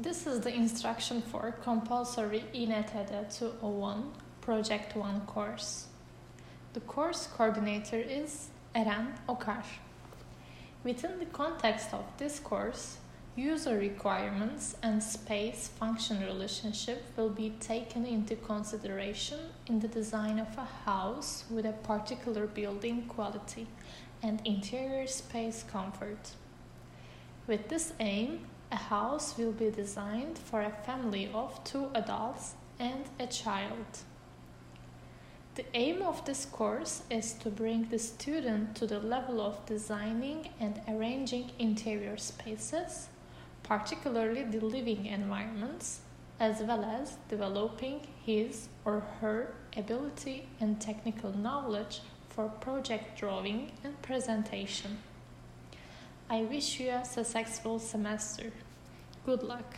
This is the instruction for compulsory INTD 201 Project 1 course. The course coordinator is Eren Okar. Within the context of this course, user requirements and space function relationship will be taken into consideration in the design of a house with a particular building quality and interior space comfort. With this aim, a house will be designed for a family of two adults and a child. The aim of this course is to bring the student to the level of designing and arranging interior spaces, particularly the living environments, as well as developing his or her ability and technical knowledge for project drawing and presentation. I wish you a successful semester. Good luck.